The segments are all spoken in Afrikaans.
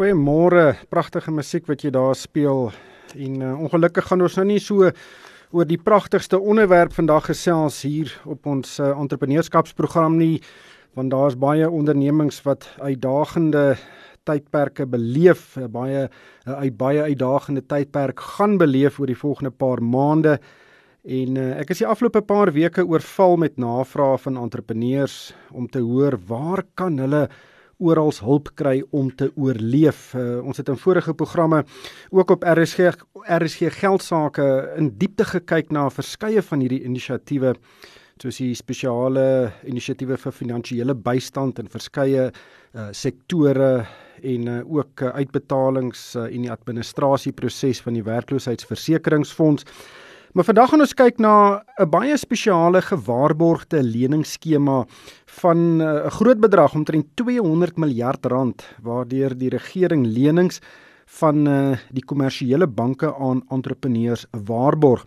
Goeiemôre. Pragtige musiek wat jy daar speel. En uh, ongelukkig gaan ons nou nie so oor die pragtigste onderwerp vandag gesels hier op ons uh, entrepreneurskapsprogram nie, want daar's baie ondernemings wat uitdagende tydperke beleef, uh, baie uh, uit baie uitdagende tydperk gaan beleef oor die volgende paar maande. En uh, ek is die afgelope paar weke oorval met navrae van entrepreneurs om te hoor waar kan hulle oral hulp kry om te oorleef. Uh, ons het in vorige programme ook op RSG RSG geldsaake in diepte gekyk na verskeie van hierdie inisiatiewe soos die spesiale inisiatiewe vir finansiële bystand in verskeie uh, sektore en uh, ook uh, uitbetalings uh, en die administrasieproses van die werkloosheidsversekeringsfonds. Maar vandag gaan ons kyk na 'n baie spesiale gewaarborgde leningsskema van eh, 'n uh, groot bedrag omtrent 200 miljard rand waardeur die regering lenings van uh, die kommersiële banke aan entrepreneurs waarborg.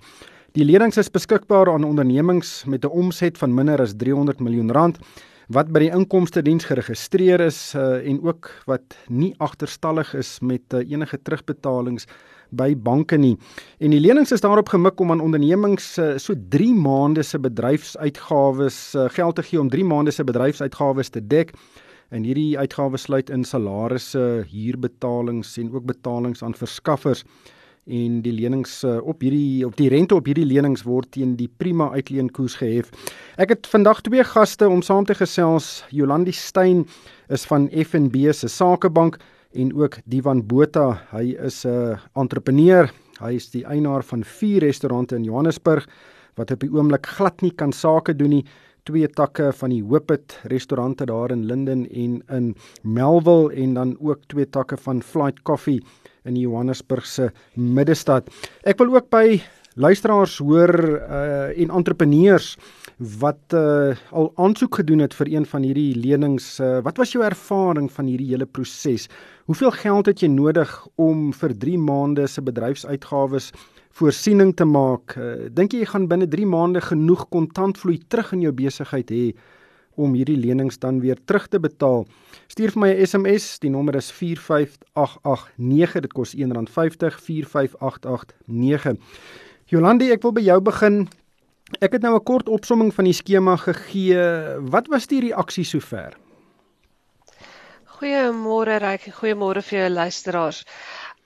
Die lenings is beskikbaar aan ondernemings met 'n omset van minder as 300 miljoen rand wat by die inkomste diens geregistreer is uh, en ook wat nie agterstallig is met uh, enige terugbetalings by banke nie. En die lenings is daarop gemik om aan ondernemings uh, so 3 maande se bedryfsuitgawes uh, geld te gee om 3 maande se bedryfsuitgawes te dek. En hierdie uitgawes sluit in salarisse, huurbetalings en ook betalings aan verskaffers en die lenings uh, op hierdie op die rente op hierdie lenings word teen die prima uitleenkoers gehef. Ek het vandag twee gaste om saam te gesels. Jolandi Stein is van FNB se Sakebank en ook Divan Botha. Hy is 'n entrepreneur. Hy is die eienaar van vier restaurante in Johannesburg wat op die oomblik glad nie kan sake doen nie. Twee takke van die Hopet restaurante daar in Linden en in Melville en dan ook twee takke van Flight Coffee in die Johannesburgse middestad. Ek wil ook by luisteraars hoor uh en entrepreneurs wat uh, al aansoek gedoen het vir een van hierdie lenings. Uh, wat was jou ervaring van hierdie hele proses? Hoeveel geld het jy nodig om vir 3 maande se bedryfsuitgawes voorsiening te maak? Uh, Dink jy jy gaan binne 3 maande genoeg kontantvloei terug in jou besigheid hê om hierdie lenings dan weer terug te betaal? Stuur vir my 'n SMS, die nommer is 45889. Dit kos R1.50 45889. Jolandi, ek wil by jou begin. Ek het nou 'n kort opsomming van die skema gegee. Wat was die reaksie sover? Goeiemôre Ryk, goeiemôre vir jou luisteraars.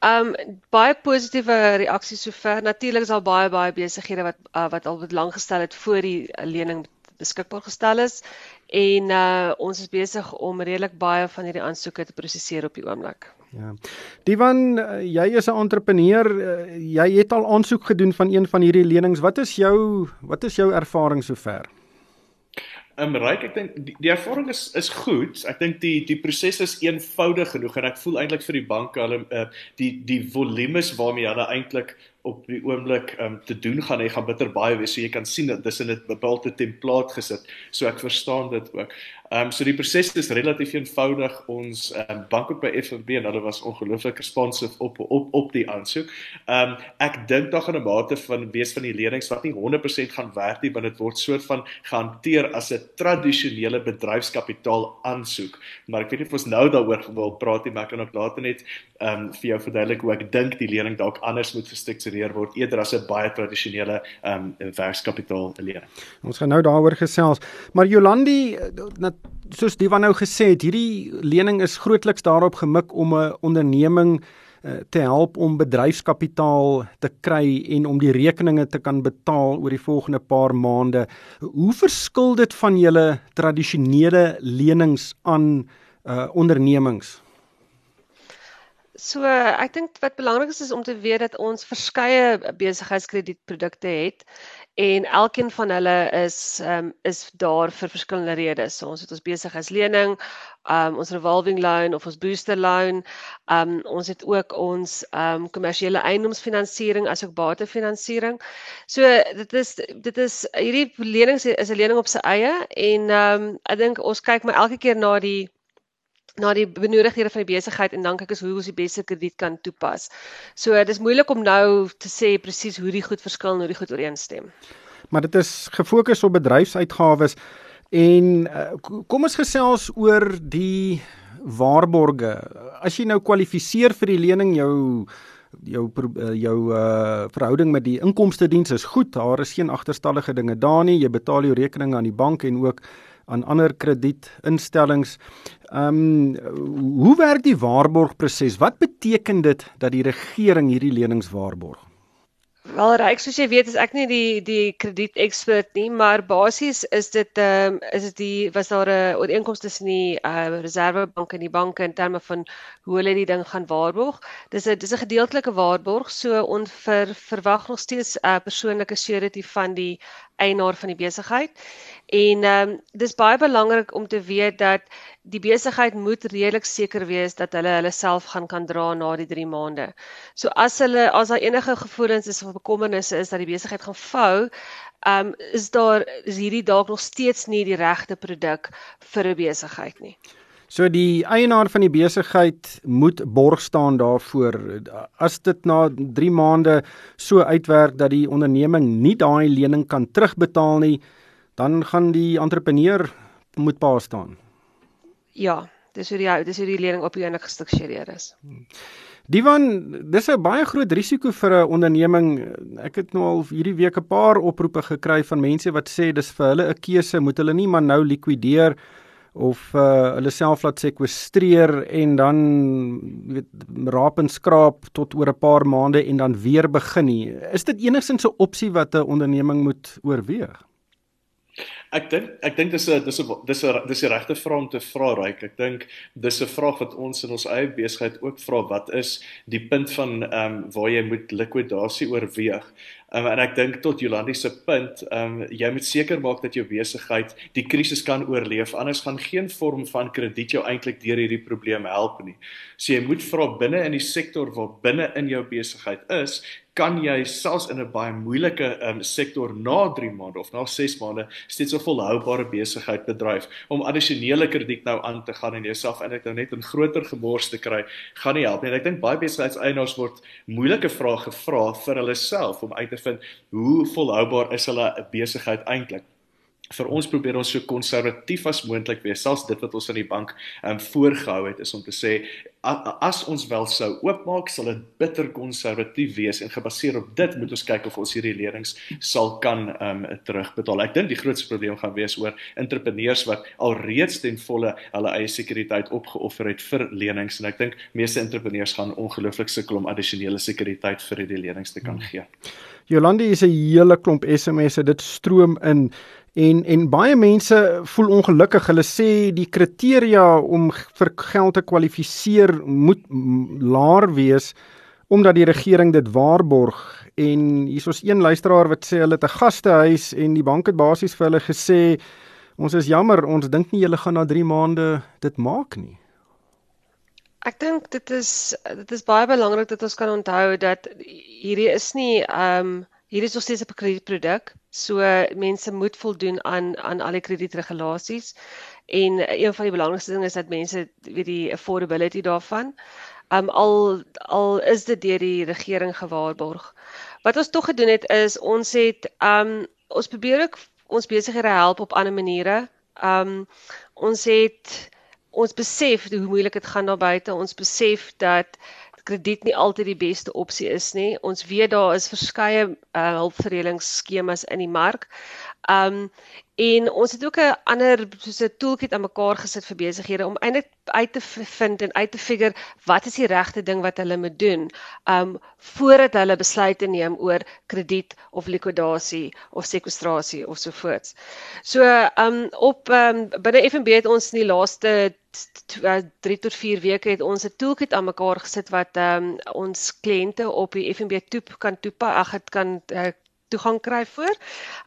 Um baie positiewe reaksies sover. Natuurlik is daar baie baie besighede wat uh, wat al lank gestel het voor die lening beskikbaar gestel is en uh ons is besig om redelik baie van hierdie aansoeke te prosesseer op die oomblik. Ja. Divan, eh, jy is 'n entrepreneur. Eh, jy het al aansoek gedoen van een van hierdie lenings. Wat is jou wat is jou ervaring sover? Ehm um, Ryk, ek dink die, die ervaring is is goed. Ek dink die die proses is eenvoudig genoeg en ek voel eintlik vir die banke hulle uh, die die volumes waarmee hulle eintlik op die oomblik um, te doen gaan hy gaan bitter baie wees so jy kan sien dat dis in 'n bepaalde template gesit so ek verstaan dit ook. Ehm um, so die proses is relatief eenvoudig. Ons um, bank ook by FNB en hulle was ongelooflik responsive op op op die aansoek. Ehm um, ek dink daar gaan 'n mate van wees van die lenings wat nie 100% gaan werk nie, want dit word soort van gehanteer as 'n tradisionele bedryfskapitaal aansoek. Maar ek weet nie of ons nou daaroor wil praat nie, maar ek kan ook later net ehm um, vir jou verduidelik hoe ek dink die lening dalk anders moet gestruktureer word eerder as 'n baie tradisionele ehm um, werkskapitaal lening. Ons gaan nou daaroor gesels. Maar Jolandi soos Diva nou gesê het, hierdie lening is grootliks daarop gemik om 'n onderneming uh, te help om bedryfskapitaal te kry en om die rekeninge te kan betaal oor die volgende paar maande. Hoe verskil dit van julle tradisionele lenings aan uh, ondernemings? So ek dink wat belangrik is is om te weet dat ons verskeie besigheidskredietprodukte het en elkeen van hulle is ehm um, is daar vir verskillende redes. So ons het ons besigheidslening, ehm um, ons revolving loan of ons booster loan. Ehm um, ons het ook ons ehm um, kommersiële eiendomsfinansiering asook batefinansiering. So dit is dit is hierdie lenings is 'n lening op sy eie en ehm um, ek dink ons kyk maar elke keer na die na die benodigdhede van die besigheid en dan kyk ons hoe ons die beste krediet kan toepas. So dis moeilik om nou te sê presies hoe die goed verskil en hoe die goed ooreenstem. Maar dit is gefokus op bedryfsuitgawes en uh, kom ons gesels oor die waarborge. As jy nou kwalifiseer vir die lening jou jou eh, jou uh verhouding met die inkomste diens is goed. Daar is geen agterstallige dinge daar nie. Jy betaal jou rekeninge aan die bank en ook aan ander kredietinstellings. Ehm um, hoe werk die waarborgproses? Wat beteken dit dat die regering hierdie lenings waarborg? Wel reg, soos jy weet, is ek nie die die krediet-ekspert nie, maar basies is dit ehm um, is dit die was daar 'n ooreenkoms tussen die uh, Reservebank en die banke in terme van hoe hulle die ding gaan waarborg. Dis 'n dis 'n gedeeltelike waarborg, so ons ver, verwag nog steeds 'n uh, persoonlike surety van die eienaar van die besigheid. En ehm um, dis baie belangrik om te weet dat die besigheid moet redelik seker wees dat hulle hulle self gaan kan dra na die 3 maande. So as hulle as daar enige gevoelens is of bekommernisse is dat die besigheid gaan vou, ehm um, is daar is hierdie dalk nog steeds nie die regte produk vir 'n besigheid nie. So die eienaar van die besigheid moet borg staan daarvoor as dit na 3 maande so uitwerk dat die onderneming nie daai lening kan terugbetaal nie, dan gaan die entrepreneur moet pa staan. Ja, dis hoe die dis hoe die lening op die einde gestruktureer is. Divan, dis 'n baie groot risiko vir 'n onderneming. Ek het nou al hierdie week 'n paar oproepe gekry van mense wat sê dis vir hulle 'n keuse, moet hulle nie maar nou likwideer of uh, hulle self laat sekwestreer en dan weet raap en skraap tot oor 'n paar maande en dan weer begin nie. Is dit enigstens 'n opsie wat 'n onderneming moet oorweeg? Ek dink ek dink dis 'n dis 'n dis 'n dis die regte vraag om te vra ryk. Ek dink dis 'n vraag wat ons in ons eie besigheid ook vra wat is die punt van ehm um, waar jy moet likwidasie oorweeg. Um, en ek dink tot Jolandi se punt, ehm um, jy moet seker maak dat jou besigheid die krisis kan oorleef anders gaan geen vorm van krediet jou eintlik deur hierdie probleem help nie. So jy moet vra binne in die sektor waar binne in jou besigheid is, kan jy selfs in 'n baie moeilike um, sektor na 3 maande of na 6 maande steeds 'n volhoubare besigheid bedryf om addisionele krediet nou aan te gaan en jouself eintlik nou net in groter gemors te kry, gaan nie help nie. En ek dink baie besigheidseienaars word moeilike vrae gevra vir hulle self om uit te vind hoe volhoubaar is hulle besigheid eintlik vir ons probeer ons so konservatief as moontlik wees selfs dit wat ons aan die bank ehm um, voorgehou het is om te sê as ons wel sou oopmaak sal dit bitter konservatief wees en gebaseer op dit moet ons kyk of ons hierdie lenings sal kan ehm um, terugbetaal. Ek dink die grootste probleem gaan wees oor entrepreneurs wat alreeds ten volle hulle eie sekuriteit opgeoffer het vir lenings en ek dink meeste entrepreneurs gaan ongelooflik sukkel om addisionele sekuriteit vir hierdie lenings te kan gee. Jolandi is 'n hele klomp SMS'e dit stroom in En en baie mense voel ongelukkig. Hulle sê die kriteria om vir geld te kwalifiseer moet laer wees omdat die regering dit waarborg. En hier's ons een luisteraar wat sê hulle het 'n gastehuis en die bank het basies vir hulle gesê ons is jammer, ons dink nie julle gaan na 3 maande dit maak nie. Ek dink dit is dit is baie belangrik dat ons kan onthou dat hierdie is nie ehm um, Hier is nog steeds 'n kredietproduk. So mense moet voldoen aan aan al die kredietregulasies. En een van die belangrikste dinge is dat mense weet die affordability daarvan. Um al al is dit deur die regering gewaarborg. Wat ons tog gedoen het is ons het um ons probeer ook ons besighede help op ander maniere. Um ons het ons besef hoe moeilik dit gaan daar buite. Ons besef dat krediet nie altyd die beste opsie is nie. Ons weet daar is verskeie uh, hulpverleningsskemas in die mark. Um en ons het ook 'n ander soos 'n toolkit aan mekaar gesit vir besighede om eintlik uit te vind en uit te figure wat is die regte ding wat hulle moet doen um voordat hulle besluite neem oor krediet of likwidasie of sekwestrasie of so voort. So um op um binne FNB het ons in die laaste 3 tot 4 weke het ons 'n toolkit aan mekaar gesit wat um ons kliënte op die FNB toep kan toepas. Ag dit kan uh, toegang kry voor.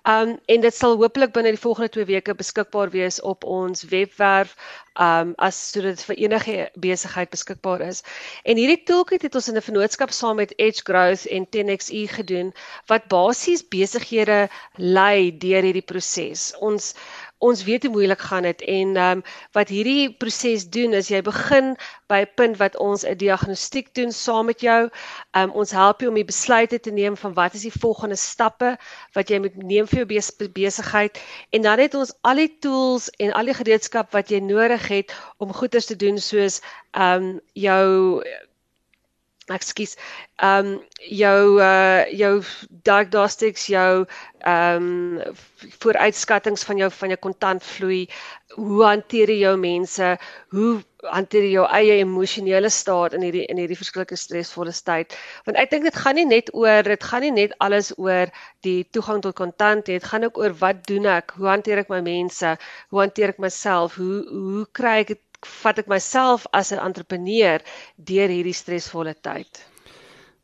Um en dit sal hopelik binne die volgende 2 weke beskikbaar wees op ons webwerf um as sodat dit vir enige besigheid beskikbaar is. En hierdie toolkit het ons in 'n vennootskap saam met Edge Growth en 10XE gedoen wat basies besighede lei deur hierdie proses. Ons ons weet hoe moeilik gaan dit en ehm um, wat hierdie proses doen is jy begin by 'n punt wat ons 'n diagnostiek doen saam met jou. Ehm um, ons help jou om die besluite te neem van wat is die volgende stappe wat jy moet neem vir jou besigheid en dan het ons al die tools en al die gereedskap wat jy nodig het om goeders te doen soos ehm um, jou ekskuus. Ehm um, jou uh jou diagnostics, jou ehm um, vooruitskattings van jou van jou kontantvloei, hoe hanteer jy jou mense, hoe hanteer jy jou eie emosionele staat in hierdie in hierdie verskillike stresvolle tyd? Want ek dink dit gaan nie net oor dit gaan nie net alles oor die toegang tot kontant nie, dit gaan ook oor wat doen ek? Hoe hanteer ek my mense? Hoe hanteer ek myself? Hoe hoe kry ek dit vat ek myself as 'n entrepreneur deur hierdie stresvolle tyd.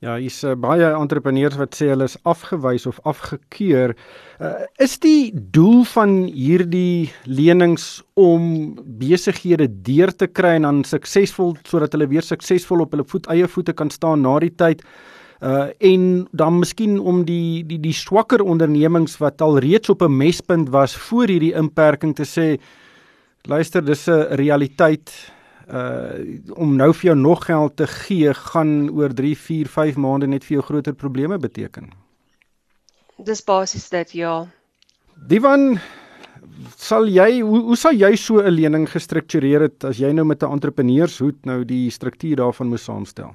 Ja, hier's uh, baie entrepreneurs wat sê hulle is afgewys of afgekeur. Uh, is die doel van hierdie lenings om besighede deur te kry en dan suksesvol sodat hulle weer suksesvol op hulle voet eie voete kan staan na die tyd? uh en dan miskien om die die die swakker ondernemings wat al reeds op 'n mespunt was voor hierdie inperking te sê Luister, dis 'n realiteit uh om nou vir jou nog geld te gee gaan oor 3, 4, 5 maande net vir jou groter probleme beteken. Dis basies dit, ja. Divan sal jy hoe, hoe sal jy so 'n lening gestruktureer het as jy nou met 'n entrepreneurshoed nou die struktuur daarvan moet saamstel?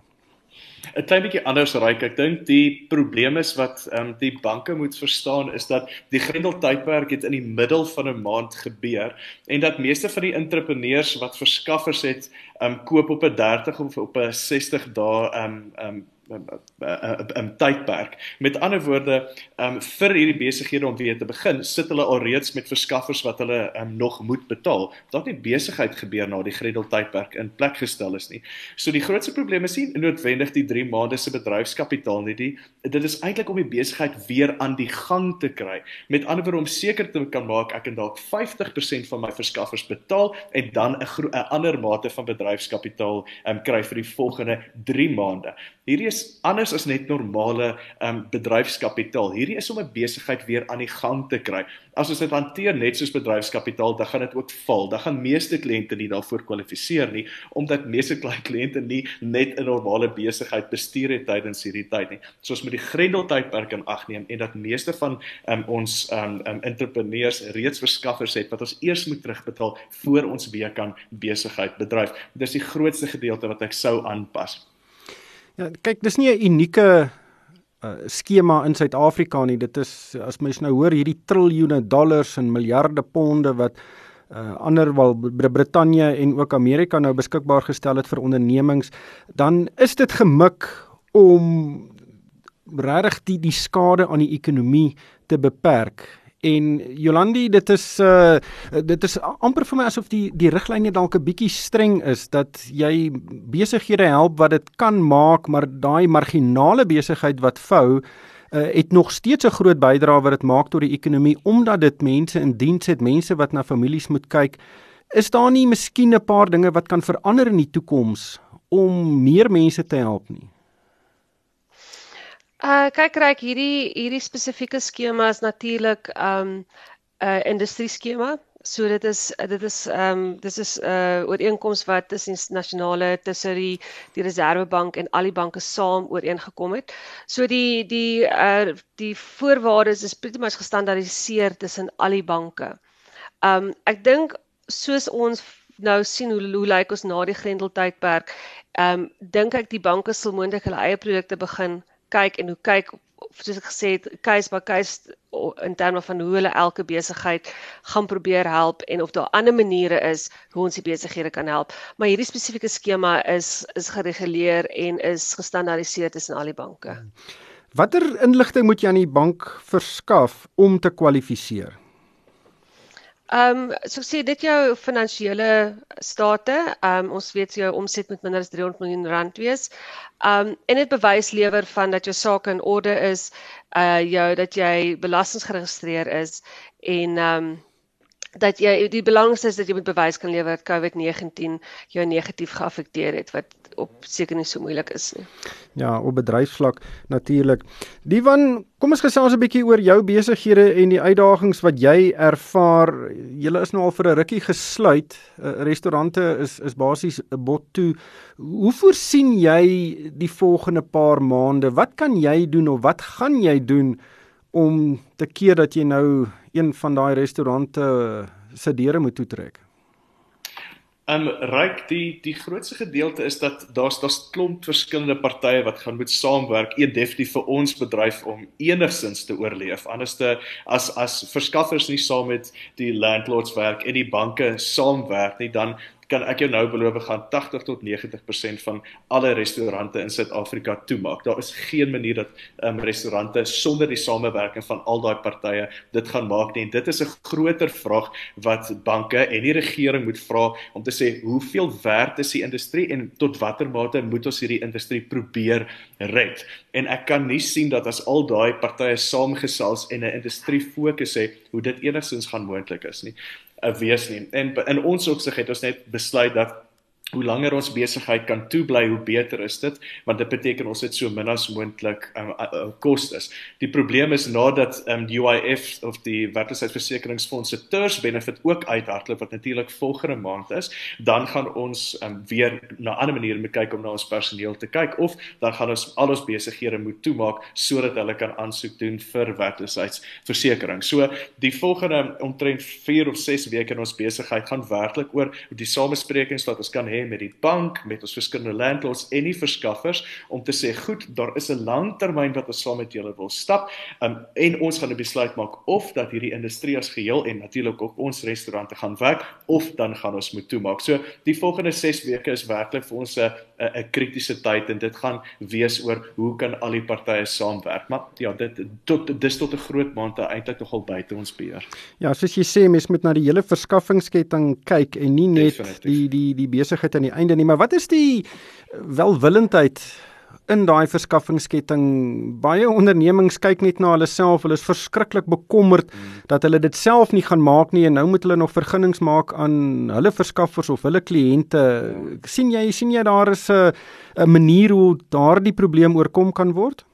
'n klein bietjie anders ryk. Ek dink die probleem is wat ehm um, die banke moet verstaan is dat die Grendel tydperk het in die middel van 'n maand gebeur en dat meeste van die entrepreneurs wat verskaffers het, ehm um, koop op 'n 30 of op 'n 60 dae ehm um, ehm um, 'n tydperk. Met ander woorde, um vir hierdie besighede om weer te begin, sit hulle alreeds met verskaffers wat hulle um nog moet betaal. Dat nie besigheid gebeur na die Gredel tydperk in plek gestel is nie. So die grootste probleem is nie noodwendig die 3 maande se bedryfskapitaal nie. Die, dit is eintlik om die besigheid weer aan die gang te kry. Met ander woorde om seker te kan maak ek kan dalk 50% van my verskaffers betaal en dan 'n 'n ander mate van bedryfskapitaal um kry vir die volgende 3 maande. Hierdie is anders as net normale um bedryfskapitaal. Hierdie is om 'n besigheid weer aan die gang te kry. As ons dit hanteer net soos bedryfskapitaal, dan gaan dit ook val. Dan gaan meeste kliënte nie daarvoor kwalifiseer nie omdat meeste kliënte nie net 'n normale besigheid bestuur het tydens hierdie tyd nie. So ons moet die Grendel tydperk in ag neem en dat meeste van um ons um um entrepreneurs reeds verskaffers het wat ons eers moet terugbetaal voor ons weer kan besigheid bedryf. Dis die grootste gedeelte wat ek sou aanpas. Ja, kyk, dis nie 'n unieke uh, skema in Suid-Afrika nie. Dit is as mens nou hoor hierdie triljoene dollars en miljarde ponde wat uh, ander wel Brittanje en ook Amerika nou beskikbaar gestel het vir ondernemings, dan is dit gemik om regtig die die skade aan die ekonomie te beperk En Jolandi, dit is uh dit is amper vir my asof die die riglyne dalk 'n bietjie streng is dat jy besighede help wat dit kan maak, maar daai marginale besigheid wat vou uh het nog steeds 'n groot bydrae wat dit maak tot die ekonomie omdat dit mense in diens het, mense wat na families moet kyk. Is daar nie miskien 'n paar dinge wat kan verander in die toekoms om meer mense te help nie? Uh kyk kyk hierdie hierdie spesifieke skema is natuurlik um 'n uh, industrie skema. So dit is dit is um dis is 'n uh, ooreenkoms wat tussen nasionale tussen die die Reserwebank en al die banke saam ooreengekom het. So die die uh die voorwaardes is pretty much gestandaardiseer tussen al die banke. Um ek dink soos ons nou sien hoe hoe lyk ons na die Grendel tydperk, um dink ek die banke sal moontlik hulle eie produkte begin kyk en hoe kyk soos ek gesê het case by case in terme van hoe hulle elke besigheid gaan probeer help en of daar ander maniere is hoe ons die besighede kan help. Maar hierdie spesifieke skema is is gereguleer en is gestandaardiseer tussen al die banke. Watter inligting moet jy aan die bank verskaf om te kwalifiseer? Ehm um, so sê dit jou finansiële state. Ehm um, ons weet jou omset moet minder as 300 miljoen rand wees. Ehm um, en dit bewys lewer van dat jou sake in orde is, uh jou dat jy belastings geregistreer is en ehm um, dat jy die belangrikste is dat jy met bewys kan lewer dat COVID-19 jou negatief geaffekteer het wat op seker nie so moeilik is nie. Ja, op bedryfsvlak natuurlik. Divan, kom ons gesels 'n bietjie oor jou besighede en die uitdagings wat jy ervaar. Julle is nou al vir 'n rukkie gesluit. Uh, restaurante is is basies 'n bot toe. Hoe voorsien jy die volgende paar maande? Wat kan jy doen of wat gaan jy doen om te keer dat jy nou een van daai restaurante se deure moet toetrek? Um ryk die die grootste gedeelte is dat daar's daar's klomp verskillende partye wat gaan moet saamwerk, een definitief vir ons bedryf om enigsins te oorleef. Anderste as as verskaffers nie saam met die landlords werk en die banke saamwerk nie, dan kan ek jou nou beloof gaan 80 tot 90% van alle restaurante in Suid-Afrika toemaak. Daar is geen manier dat um, restaurante sonder die samewerking van al daai partye dit gaan maak nie. En dit is 'n groter vraag wat banke en die regering moet vra om te sê hoeveel werd is die industrie en tot watter mate moet ons hierdie industrie probeer red? En ek kan nie sien dat as al daai partye saamgesels en 'n industrie fokus het, hoe dit enigstens gaan moontlik is nie. 'n wees nie. En in ons opsig het ons net besluit dat hoe langer ons besigheid kan toebly, hoe beter is dit, want dit beteken ons het so min as moontlik um, uh, uh, kostes. Die probleem is nadat um, die UIF of die werkloosheidversekeringsfonds se TERS benefit ook uithardloop wat natuurlik volgende maand is, dan gaan ons um, weer na ander maniere moet kyk om na ons personeel te kyk of dan gaan ons al ons besighede moet toemaak sodat hulle kan aansoek doen vir werkloosheidsversekering. So die volgende omtrent 4 of 6 weke in ons besigheid gaan werklik oor die samesprekings wat ons kan hê met die bank, met ons verskillende landlords en die verskaffers om te sê goed, daar is 'n langtermyn wat ons saam met julle wil stap. Um, en ons gaan 'n besluit maak of dat hierdie industrie as geheel en natuurlik ook ons restaurante gaan werk of dan gaan ons moet toemaak. So die volgende 6 weke is werklik vir ons 'n 'n kritiese tyd en dit gaan wees oor hoe kan al die partye saamwerk. Maar ja, dit tot dis tot 'n groot mate eintlik nogal buite ons beheer. Ja, soos jy sê, mens moet na die hele verskaffingsketting kyk en nie net Definitief. die die die besigheid aan die einde nie, maar wat is die welwillendheid in daai verskaffingsketting? Baie ondernemings kyk net na hulle self, hulle is verskriklik bekommerd hmm. dat hulle dit self nie gaan maak nie en nou moet hulle nog vergunnings maak aan hulle verskaffers of hulle kliënte. sien jy sien jy daar is 'n 'n manier hoe daardie probleem oorkom kan word?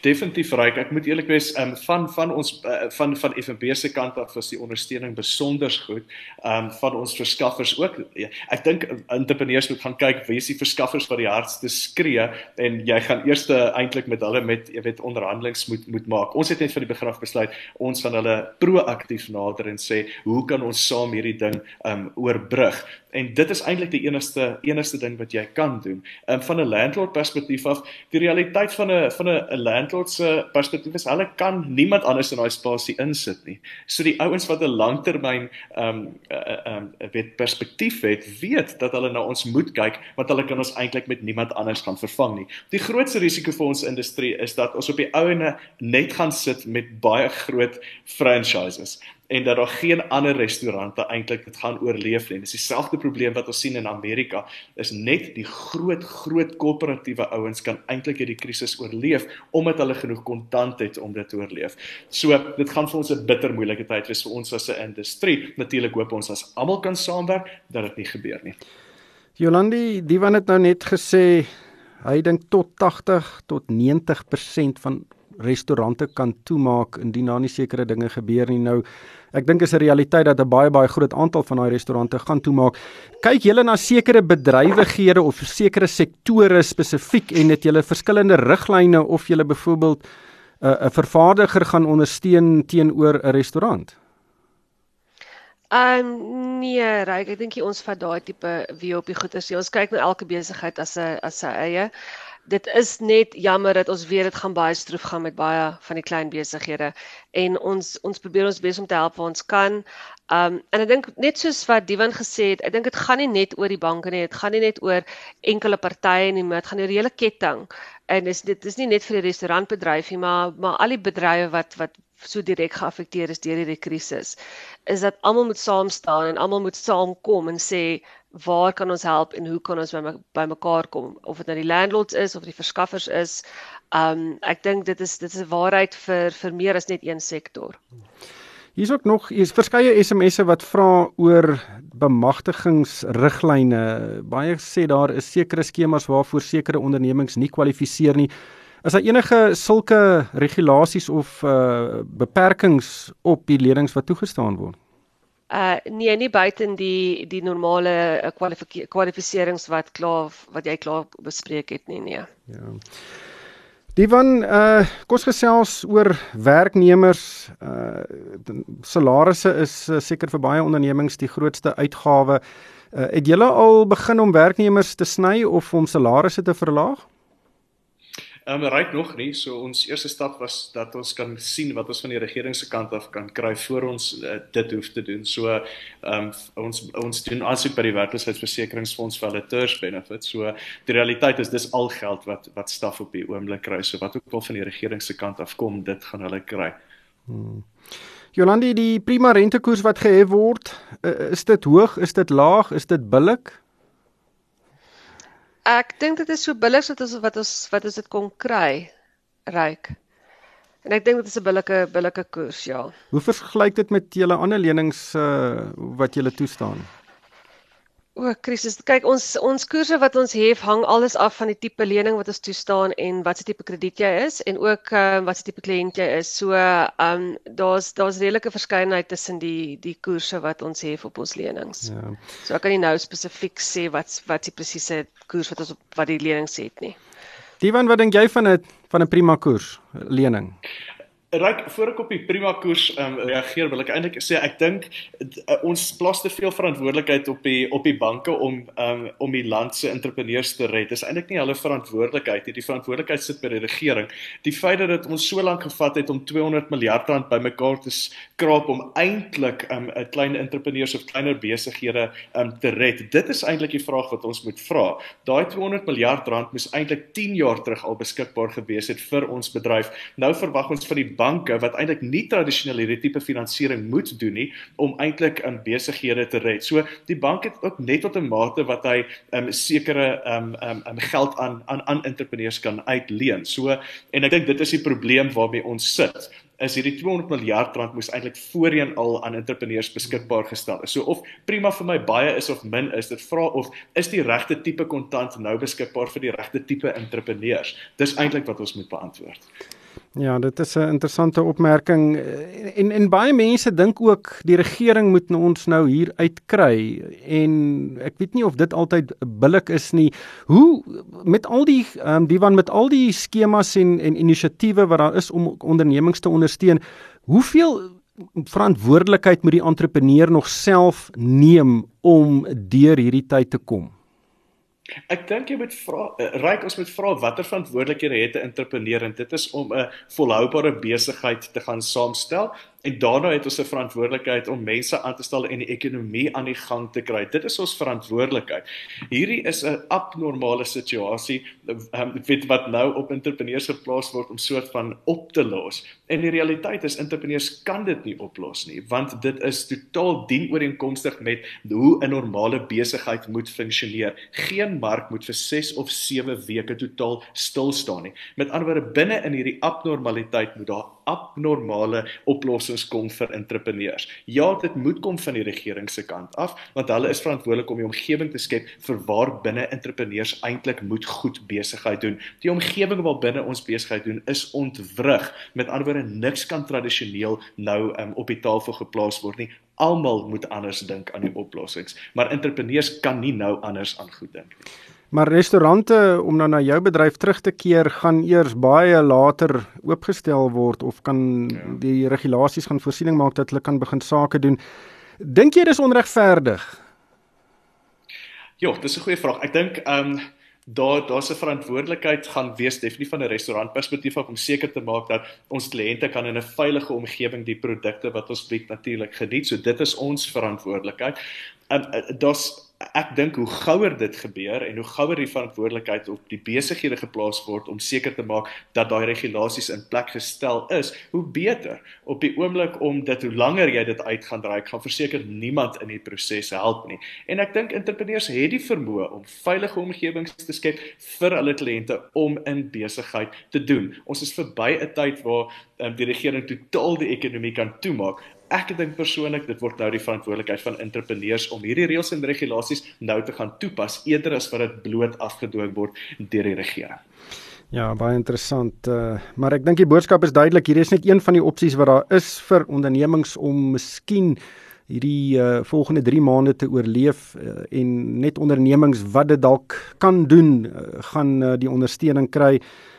Definitief ryk. Ek moet eerlik wees, um, van van ons uh, van van FNB se kant af was die ondersteuning besonder goed. Ehm um, van ons verskaffers ook. Ja, ek dink entrepreneurs moet gaan kyk wie is die verskaffers wat die hardste skree en jy gaan eers eintlik met hulle met jy weet onderhandelings moet moet maak. Ons het net van die begin af besluit ons gaan hulle proaktief nader en sê hoe kan ons saam hierdie ding ehm um, oorbrug? En dit is eintlik die enigste enigste ding wat jy kan doen. Ehm um, van 'n landlord perspektief af, die realiteit van 'n van 'n 'n landlord se perspektief is hulle kan niemand anders in daai spasie insit nie. So die ouens wat 'n langtermyn ehm um, ehm um, weet perspektief het, weet dat hulle na ons moet kyk want hulle kan ons eintlik met niemand anders gaan vervang nie. Die grootste risiko vir ons industrie is dat ons op die ouene net gaan sit met baie groot franchises en dat daar geen ander restaurante eintlik dit gaan oorleef nie. Dis dieselfde probleem wat ons sien in Amerika. Is net die groot groot korporatiewe ouens kan eintlik hierdie krisis oorleef omdat hulle genoeg kontant het om dit te oorleef. So dit gaan vir ons 'n bitter moeilike tyd wees vir ons as 'n industrie. Natuurlik hoop ons as almal kan saamwerk dat dit nie gebeur nie. Jolandi, die wat nou net gesê hy dink tot 80 tot 90% van restaurante kan toemaak indien daar nie sekere dinge gebeur nie nou. Ek dink is 'n realiteit dat 'n baie baie groot aantal van daai restaurante gaan toemaak. Kyk julle na sekere bedrywighede of sekere sektore spesifiek en het julle verskillende riglyne of julle byvoorbeeld 'n uh, 'n vervaardiger gaan ondersteun teenoor 'n restaurant? Um, nee, Ryk, ek dink ons vat daai tipe wie op die goeie se. Ons kyk na elke besigheid as 'n as sy eie dit is net jammer dat ons weet dit gaan baie stroef gaan met baie van die klein besighede en ons ons probeer ons bes om te help waar ons kan. Um en ek dink net soos wat Diwan gesê het, ek dink dit gaan nie net oor die banke nie, dit gaan nie net oor enkele partye nie, maar dit gaan oor die hele ketting. En dis dit is nie net vir die restaurantbedryf nie, maar maar al die bedrywe wat wat so direk geaffekteer is deur hierdie krisis, is dat almal moet saam staan en almal moet saamkom en sê waar kan ons help en hoe kan ons by by mekaar kom of dit nou die landlords is of die verskaffers is. Um ek dink dit is dit is 'n waarheid vir vir meer as net een sektor. Hier's ook nog hier's verskeie SMS'e wat vra oor bemagtigingsriglyne. Baie sê daar is sekere skemas waarvoor sekere ondernemings nie kwalifiseer nie. Is daar enige sulke regulasies of uh beperkings op die lenings wat toegestaan word? Uh nee, nie buiten die die normale uh, kwalifiserings wat klaar wat jy klaar bespreek het nie, nee. Ja. Die van uh kos gesels oor werknemers uh salarisse is uh, seker vir baie ondernemings die grootste uitgawe. Uh, het julle al begin om werknemers te sny of om salarisse te verlaag? Ehm um, ryk nog nie. So ons eerste stap was dat ons kan sien wat ons van die regering se kant af kan kry voor ons uh, dit hoef te doen. So ehm um, ons ons doen aansoek by die werkloosheidsversekeringsfonds vir hulle terms benefit. So die realiteit is dis al geld wat wat staf op die oomblik kry. So wat ook al van die regering se kant af kom, dit gaan hulle kry. Hmm. Jolandi, die prima rentekoers wat gehef word, uh, is dit hoog, is dit laag, is dit billik? Ek dink dit is so billik wat ons wat ons wat ons dit kon kry ryk. En ek dink dit is 'n billike billike koers, ja. Hoe vergelyk dit met julle ander lenings uh, wat julle toestaan? O, krisis. Kyk, ons ons koerse wat ons hef hang alles af van die tipe lening wat ons toestaan en wat se tipe krediet jy is en ook uh, wat se tipe kliënt jy is. So, ehm um, daar's daar's redelike verskeidenheid tussen die die koerse wat ons hef op ons lenings. Ja. So ek kan nie nou spesifiek sê wat wat die presiese koers wat ons op wat die lenings het nie. Divan, wat dink jy van 'n van 'n prima koers lening? Ryk voor ek op die prima koers um, reageer wil ek eintlik sê ek dink uh, ons plaas te veel verantwoordelikheid op die op die banke om um, om die land se entrepreneurs te red. Dis eintlik nie hulle verantwoordelikheid nie. Die verantwoordelikheid sit by die regering. Die feit dat dit ons so lank gevat het om 200 miljard rand bymekaar te skraap om eintlik 'n um, klein entrepreneurs of kleiner besighede um, te red. Dit is eintlik die vraag wat ons moet vra. Daai 200 miljard rand moes eintlik 10 jaar terug al beskikbaar gewees het vir ons bedryf. Nou verwag ons van die banke wat eintlik nie tradisioneel hierdie tipe finansiering moet doen nie om eintlik in besighede te red. So die bank het ook net tot 'n mate wat hy 'n um, sekere um, um, um, geld aan aan aan entrepreneurs kan uitleen. So en ek dink dit is die probleem waarmee ons sit is hierdie 200 miljard rand moes eintlik voorheen al aan entrepreneurs beskikbaar gestel is. So of prima vir my baie is of min is, dit vra of is die regte tipe kontant nou beskikbaar vir die regte tipe entrepreneurs. Dis eintlik wat ons moet beantwoord. Ja, dit is 'n interessante opmerking en en baie mense dink ook die regering moet ons nou hier uitkry en ek weet nie of dit altyd billik is nie. Hoe met al die um, die van met al die skemas en en inisiatiewe wat daar is om ondernemings te ondersteun, hoeveel verantwoordelikheid moet die entrepreneur nog self neem om deur hierdie tyd te kom? Ek dink jy moet vra uh, ryk ons moet vra watter verantwoordelikhede het 'n entrepreneur en dit is om 'n volhoubare besigheid te gaan saamstel En daarna het ons 'n verantwoordelikheid om mense aan te stel en die ekonomie aan die gang te kry. Dit is ons verantwoordelikheid. Hierdie is 'n abnormale situasie um, weet wat nou op entrepreneurs geplaas word om soort van op te los. En die realiteit is entrepreneurs kan dit nie oplos nie, want dit is totaal dienooreenkomstig met hoe 'n normale besigheid moet funksioneer. Geen mark moet vir 6 of 7 weke totaal stil staan nie. Met ander woorde, binne in hierdie abnormaliteit moet daar abnormale oplossings kom vir entrepreneurs. Ja, dit moet kom van die regering se kant af, want hulle is verantwoordelik om die omgewing te skep vir waar binne entrepreneurs eintlik moet goed besigheid doen. Die omgewing waar binne ons besigheid doen is ontwrig. Met ander woorde, niks kan tradisioneel nou um, op die tafel geplaas word nie. Almal moet anders dink aan die oplossings, maar entrepreneurs kan nie nou anders aan goed dink nie. Maar restaurante om nou na jou bedryf terug te keer gaan eers baie later oopgestel word of kan ja. die regulasies gaan voorsiening maak dat hulle kan begin sake doen. Dink jy dis onregverdig? Ja, dis 'n goeie vraag. Ek dink ehm um, daar daar's 'n verantwoordelikheid gaan wees definitief van 'n restaurantperspektief om seker te maak dat ons kliënte kan in 'n veilige omgewing die produkte wat ons bied natuurlik geniet. So dit is ons verantwoordelikheid. Ehm um, daar's ek dink hoe gouer dit gebeur en hoe gouer die verantwoordelikheid op die besighede geplaas word om seker te maak dat daai regulasies in plek gestel is, hoe beter. Op die oomblik om dit hoe langer jy dit uit gaan draai, gaan verseker niemand in die proses help nie. En ek dink entrepreneurs het die vermoë om veilige omgewings te skep vir hulle kliënte om in besigheid te doen. Ons is verby 'n tyd waar um, die regering totaal die ekonomie kan toemaak ek dink persoonlik dit word nou die verantwoordelikheid van entrepreneurs om hierdie reëls en regulasies nou te gaan toepas eerder as wat dit bloot afgedwing word deur die regering. Ja, baie interessant. Uh, maar ek dink die boodskap is duidelik. Hier is net een van die opsies wat daar is vir ondernemings om miskien hierdie uh, volgende 3 maande te oorleef uh, en net ondernemings wat dit dalk kan doen uh, gaan uh, die ondersteuning kry.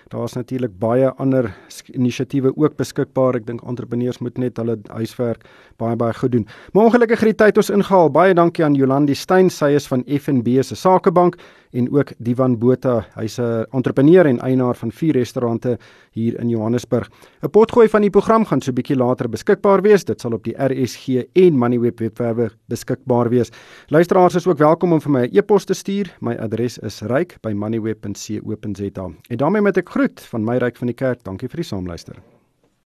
Daar's natuurlik baie ander inisiatiewe ook beskikbaar. Ek dink entrepreneurs moet net hulle huiswerk baie baie goed doen. Maar ongelukkig het die tyd ons ingehaal. Baie dankie aan Jolandi Steyn, sy is van FNB se Sakebank en ook Divan Botha. Hy's 'n entrepreneur en eienaar van vier restaurante hier in Johannesburg. 'n Potgooi van die program gaan so bietjie later beskikbaar wees. Dit sal op die RSG en Moneyweb webwerwe beskikbaar wees. Luisteraars is ook welkom om vir my 'n e-pos te stuur. My adres is ryk@moneyweb.co.za. En daarmee met ek groet van my ryk van die kerk. Dankie vir die saamluister.